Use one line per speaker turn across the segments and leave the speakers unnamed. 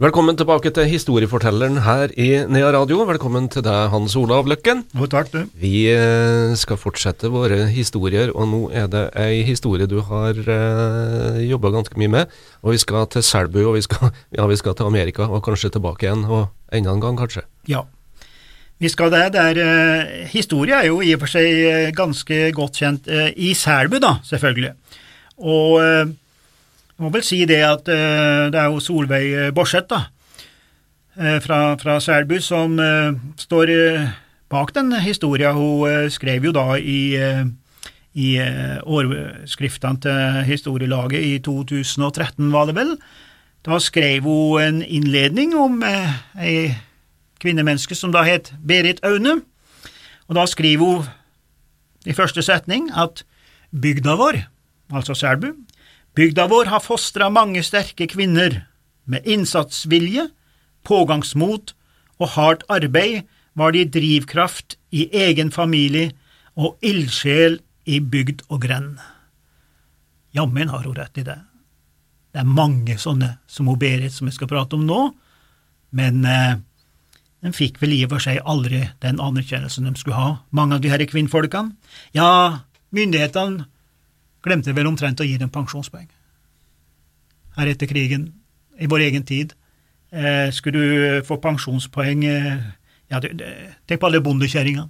Velkommen tilbake til Historiefortelleren her i Nea Radio. Velkommen til deg, Hans Olav Løkken.
Jo, takk, du.
Vi eh, skal fortsette våre historier, og nå er det ei historie du har eh, jobba ganske mye med. Og vi skal til Selbu, og vi skal, ja, vi skal til Amerika, og kanskje tilbake igjen, og enda en gang, kanskje.
Ja. Vi skal det. der uh, Historie er jo i og for seg uh, ganske godt kjent i Selbu, da, selvfølgelig. Og jeg må vel si det at uh, det er jo Solveig Borseth, da, uh, fra, fra Selbu, som står bak den historien. Hun skrev jo da i, i årskriftene til historielaget i 2013, var det vel. Da skrev hun en innledning om ei kvinnemenneske som da het Berit Aune, og da skriver hun i første setning at bygda vår, altså Selbu, Bygda vår har fostra mange sterke kvinner med innsatsvilje, pågangsmot og hardt arbeid var de drivkraft i egen familie og ildsjel i bygd og grend. Jammen har hun rett i det. Det er mange sånne som hun Berit som vi skal prate om nå, men eh, de fikk vel i og for seg aldri den anerkjennelsen de skulle ha, mange av de disse kvinnfolkene. Ja, myndighetene glemte vel omtrent å gi dem pensjonspoeng. Her etter krigen, i vår egen tid, eh, skulle du få pensjonspoeng eh, ja, Tenk på alle bondekjerringene.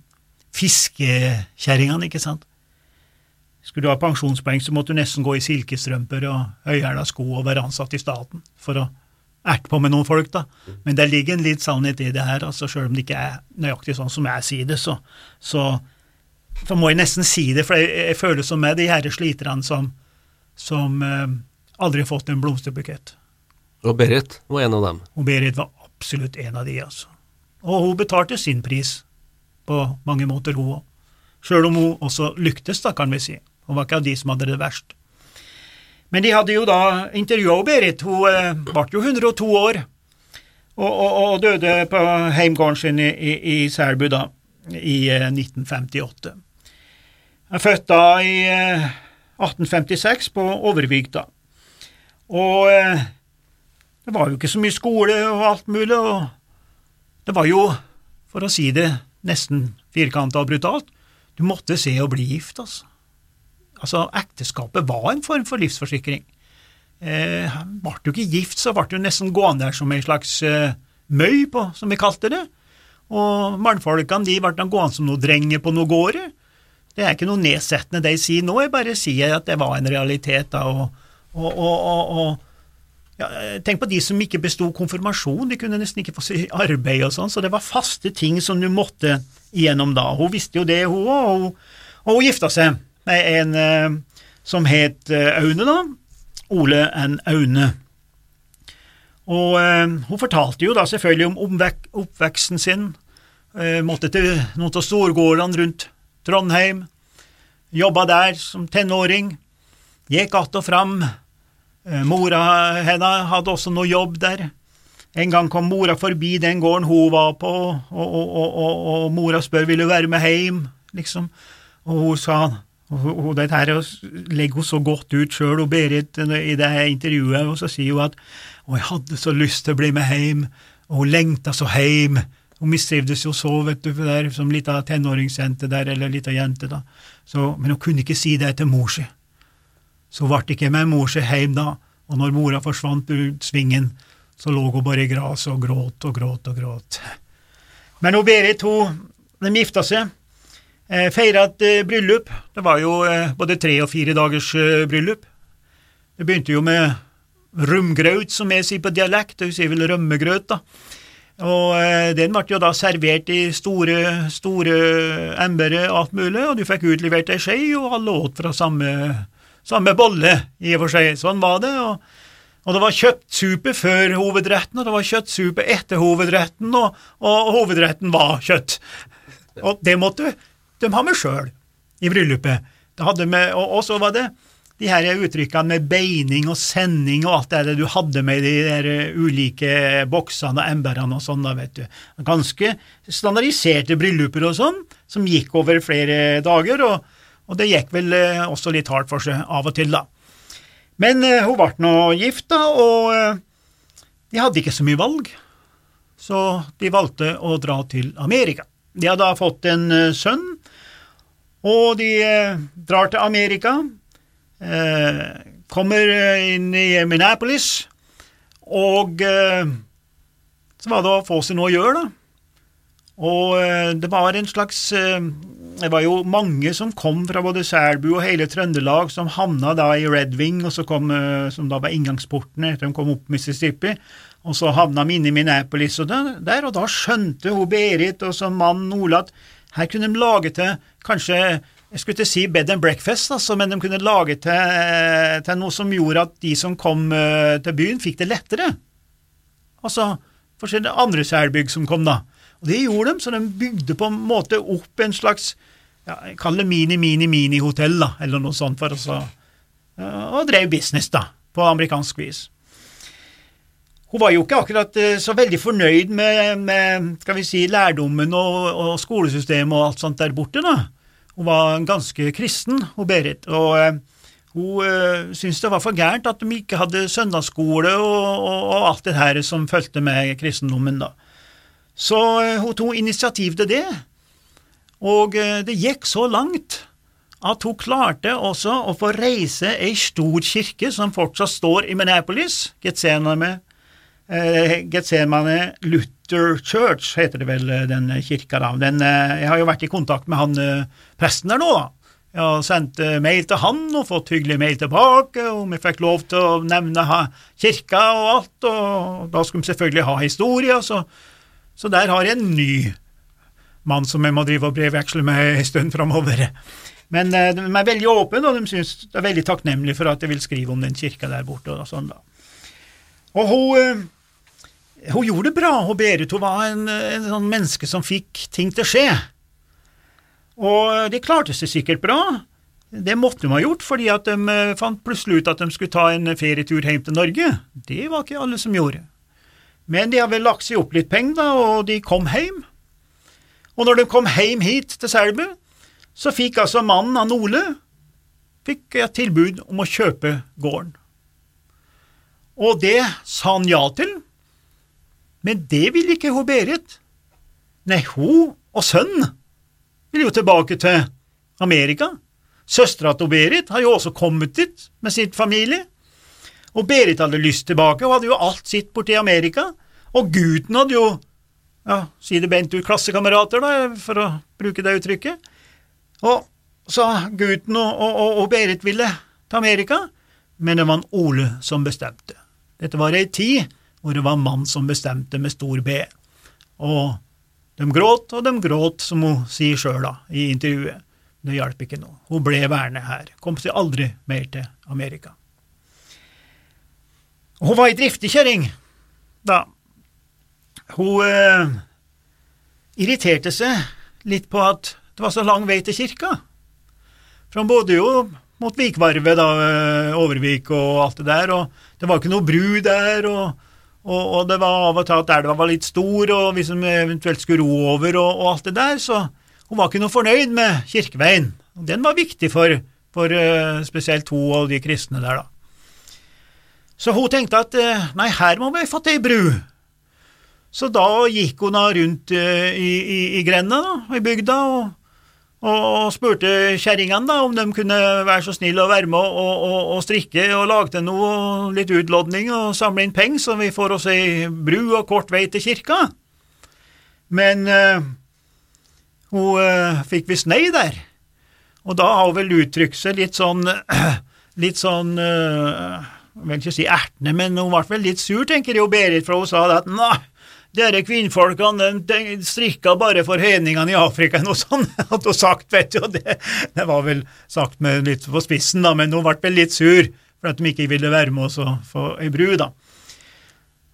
Fiskekjerringene, ikke sant. Skulle du ha pensjonspoeng, så måtte du nesten gå i silkestrømper og høyhæla sko og være ansatt i staten for å erte på med noen folk, da. Men det ligger en litt sannhet i det her, altså selv om det ikke er nøyaktig sånn som jeg sier det, så, så, så må jeg nesten si det, for jeg, jeg føler som meg de her sliterne som, som eh, aldri har fått en blomsterbukett.
Og Berit var en av dem.
Og Berit var absolutt en av de, altså. Og hun betalte sin pris på mange måter, hun òg. Sjøl om hun også lyktes, da, kan vi si. Hun var ikke av de som hadde det verst. Men de hadde jo da intervjua Berit. Hun eh, ble jo 102 år og, og, og døde på heimgården sin i, i, i Selbu da, i eh, 1958. Hun er født da i eh, 1856 på Overvik, da. Og eh, det var jo ikke så mye skole og alt mulig, og det var jo, for å si det nesten firkanta og brutalt, du måtte se å bli gift, altså. Altså, ekteskapet var en form for livsforsikring. Eh, ble du ikke gift, så ble du nesten gående der som en slags eh, møy, på, som vi kalte det. Og mannfolkene de ble gående som noen drenger på noen gårder. Det er ikke noe nedsettende jeg sier nå, jeg bare sier at det var en realitet. da, og, og, og, og ja, Tenk på de som ikke besto konfirmasjon, de kunne nesten ikke få seg arbeid og sånn, så det var faste ting som du måtte igjennom da. Hun visste jo det, hun òg, og, og hun gifta seg med en eh, som het eh, Aune, da. Ole N. Aune. Og eh, hun fortalte jo da selvfølgelig om oppveksten sin. Eh, måtte til noen av storgårdene rundt Trondheim. Jobba der som tenåring. Gikk att og fram. Eh, mora hennes hadde også noe jobb der. En gang kom mora forbi den gården hun var på, og, og, og, og mora spør vil du være med hjem, liksom. Og hun sa og, dette her legger hun så godt ut sjøl, Berit, i det intervjuet, og så sier hun at å, jeg hadde så lyst til å bli med hjem, og hun lengta så hjem. Hun mistrivdes jo så, vet du, der, som lita tenåringsjente der, eller lita jente, da. Så, men hun kunne ikke si det til mor si. Så hun ble ikke med mor si hjem da, og når mora forsvant ut svingen, så lå hun bare i gresset og gråt og gråt og gråt. Men hun Berit, hun, de gifta seg. Eh, Feira et eh, bryllup. Det var jo eh, både tre og fire dagers bryllup. Det begynte jo med rumgraut, som jeg sier på dialekt, hun sier vel rømmegrøt, da. Og eh, den ble jo da servert i store, store embere og alt mulig, og du fikk utlevert ei skje, og alle åt fra samme, samme bolle, i og for seg. Sånn var det. og og det var kjøttsupe før hovedretten, og det var kjøttsupe etter hovedretten, og, og hovedretten var kjøtt. Og det måtte de ha med sjøl i bryllupet. Det hadde med, og, og så var det de her uttrykkene med beining og sending og alt det der du hadde med de der ulike boksene og emberene og sånn, da, vet du. Ganske standardiserte brylluper og sånn, som gikk over flere dager, og, og det gikk vel eh, også litt hardt for seg av og til, da. Men uh, hun ble nå gift, da, og uh, de hadde ikke så mye valg, så de valgte å dra til Amerika. De hadde da fått en uh, sønn, og de drar til Amerika Eh, kommer inn i Minneapolis, og eh, så var det å få seg noe å gjøre, da. Og eh, det var en slags Det var jo mange som kom fra både Selbu og hele Trøndelag, som havna da i Red Wing, og så kom, som da var inngangsporten etter de kom opp Mississippi, og så havna de inne i Minneapolis og der, og da skjønte hun Berit og som mann Ola at her kunne de lage til kanskje jeg skulle ikke si bed and breakfast, altså, men de kunne lage til, til, noe som gjorde at de som kom uh, til byen, fikk det lettere. Altså forskjellige andre selbygg som kom, da. Og Det gjorde de, så de bygde på en måte opp en slags ja, jeg kaller det mini-mini-mini-hotell, da, eller noe sånt, for altså, og drev business, da, på amerikansk vis. Hun var jo ikke akkurat så veldig fornøyd med, med, skal vi si, lærdommen og, og skolesystemet og alt sånt der borte, da. Hun var ganske kristen, hun Berit, og eh, hun eh, syntes det var for gærent at de ikke hadde søndagsskole og, og, og alt det her som fulgte med kristendommen, da. Så eh, hun tok initiativ til det, og eh, det gikk så langt at hun klarte også å få reise ei stor kirke som fortsatt står i Minneapolis, Getsemane, eh, Getsemane Luther Church, heter det vel, eh, den kirka. da. Den, eh, jeg har jo vært i kontakt med han eh, presten der nå. da. Jeg har sendt mail til han og fått hyggelig mail tilbake, og vi fikk lov til å nevne kirka og alt, og da skulle vi selvfølgelig ha historie, så, så der har jeg en ny mann som jeg må drive og brevveksle med en stund framover. Men de er veldig åpne, og de synes det er veldig takknemlige for at jeg vil skrive om den kirka der borte. Og sånn da. Og hun hun gjorde det bra, og Berit hun var en, en sånn menneske som fikk ting til å skje. Og de klarte seg sikkert bra. Det måtte de ha gjort, fordi at de eh, fant plutselig ut at de skulle ta en ferietur hjem til Norge. Det var ikke alle som gjorde. Men de har vel lagt seg opp litt penger, da, og de kom hjem. Og når de kom hjem hit til Selbu, så fikk altså mannen av Ole fikk et tilbud om å kjøpe gården. Og det sa han ja til, men det ville ikke hun Berit. Nei, hun og sønnen vil jo tilbake til Amerika. Søstera til Berit har jo også kommet dit med sitt familie. Og Berit hadde lyst tilbake, hun hadde jo alt sitt borti Amerika. Og gutten hadde jo, ja, si det bent ut, klassekamerater, for å bruke det uttrykket. Og så gutten og, og, og Berit ville til Amerika, men det var Ole som bestemte. Dette var ei tid hvor det var mann som bestemte med stor B. Og de gråt, og de gråt, som hun sier sjøl i intervjuet. Det hjalp ikke noe. Hun ble værende her, kom seg aldri mer til Amerika. Hun var ei driftig da. Hun eh, irriterte seg litt på at det var så lang vei til kirka. For hun bodde jo mot Vikvarvet, da, eh, Overvik og alt det der, og det var ikke noe bru der, og og, og, det var av og til at elva var litt stor, og hvis hun eventuelt skulle ro over og, og, alt det der, så hun var ikke noe fornøyd med kirkeveien. Og den var viktig for, for uh, spesielt hun og de kristne der, da. Så hun tenkte at uh, nei, her må vi få til ei bru. Så da gikk hun da rundt uh, i, i, i grenda, da, i bygda, og og spurte kjerringene om de kunne være så snille å være med og, og, og, strikke og lage til noe, litt utlodning og samle inn penger, så vi får oss ei bru og kort vei til kirka. Men uh, hun uh, fikk visst nei der, og da har hun vel uttrykt seg litt sånn litt sånn uh, Jeg vil ikke si ertende, men hun ble vel litt sur, tenker jeg, Berit, for hun sa at nei, dere kvinnfolkene de, strikka bare for høyningene i Afrika, noe sånt hadde hun sagt, vet du, det, det, var vel sagt med litt på spissen, da, men hun ble vel litt sur for at de ikke ville være med oss og få ei bru, da.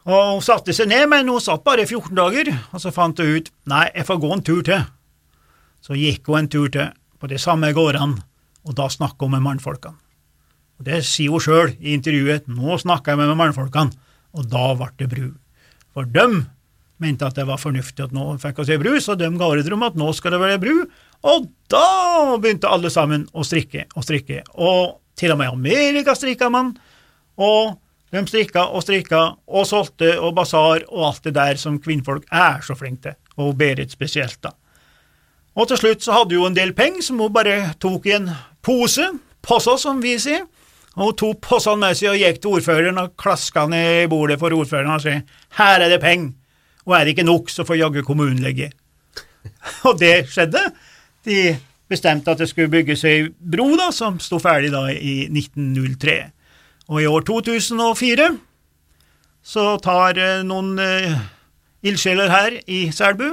Og Hun satte seg ned, men hun satt bare 14 dager, og så fant hun ut nei, jeg får gå en tur til. Så gikk hun en tur til på de samme gårdene, og da snakka hun med mannfolkene. Og Det sier hun sjøl i intervjuet. Nå snakka jeg med mannfolkene, og da ble det bru. For dem mente at det var fornuftig at nå fikk vi ei bru, så de ga ordre om at nå skal det være bru. Og da begynte alle sammen å strikke og strikke. Og til og med Amerika strikka man. Og de strikka og strikka og solgte og basar og alt det der som kvinnfolk er så flinke til, og Berit spesielt, da. Og til slutt så hadde hun en del penger som hun bare tok i en pose, posa som vi sier, og hun tok possene med seg og gikk til ordføreren og klaska ned i bordet for ordføreren og sa her er det penger, og er det ikke nok, så får jaggu kommunen legge. Og det skjedde. De bestemte at det skulle bygges ei bro da, som sto ferdig da i 1903. Og i år 2004 så tar eh, noen eh, ildsjeler her i Selbu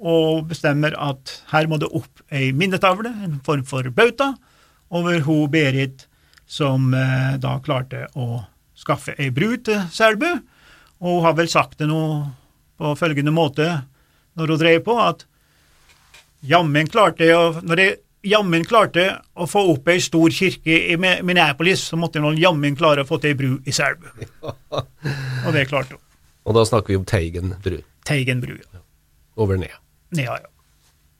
og bestemmer at her må det opp ei minnetavle, en form for bauta, over ho Berit som eh, da klarte å skaffe ei bru til Selbu. Og hun har vel sagt det nå på følgende måte når hun drev på, at jammen klarte jeg å Når jeg jammen klarte å få opp ei stor kirke i Minneapolis, så måtte jeg jammen klare å få til ei bru i Selbu. Og det klarte hun.
Og da snakker vi om Teigen bru.
Teigen bru. ja.
Over ned.
Nea, ja.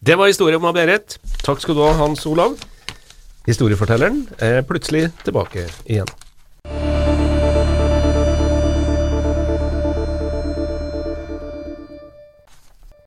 Det var historien om Berit. Takk skal du ha, Hans Olav. Historiefortelleren er plutselig tilbake igjen.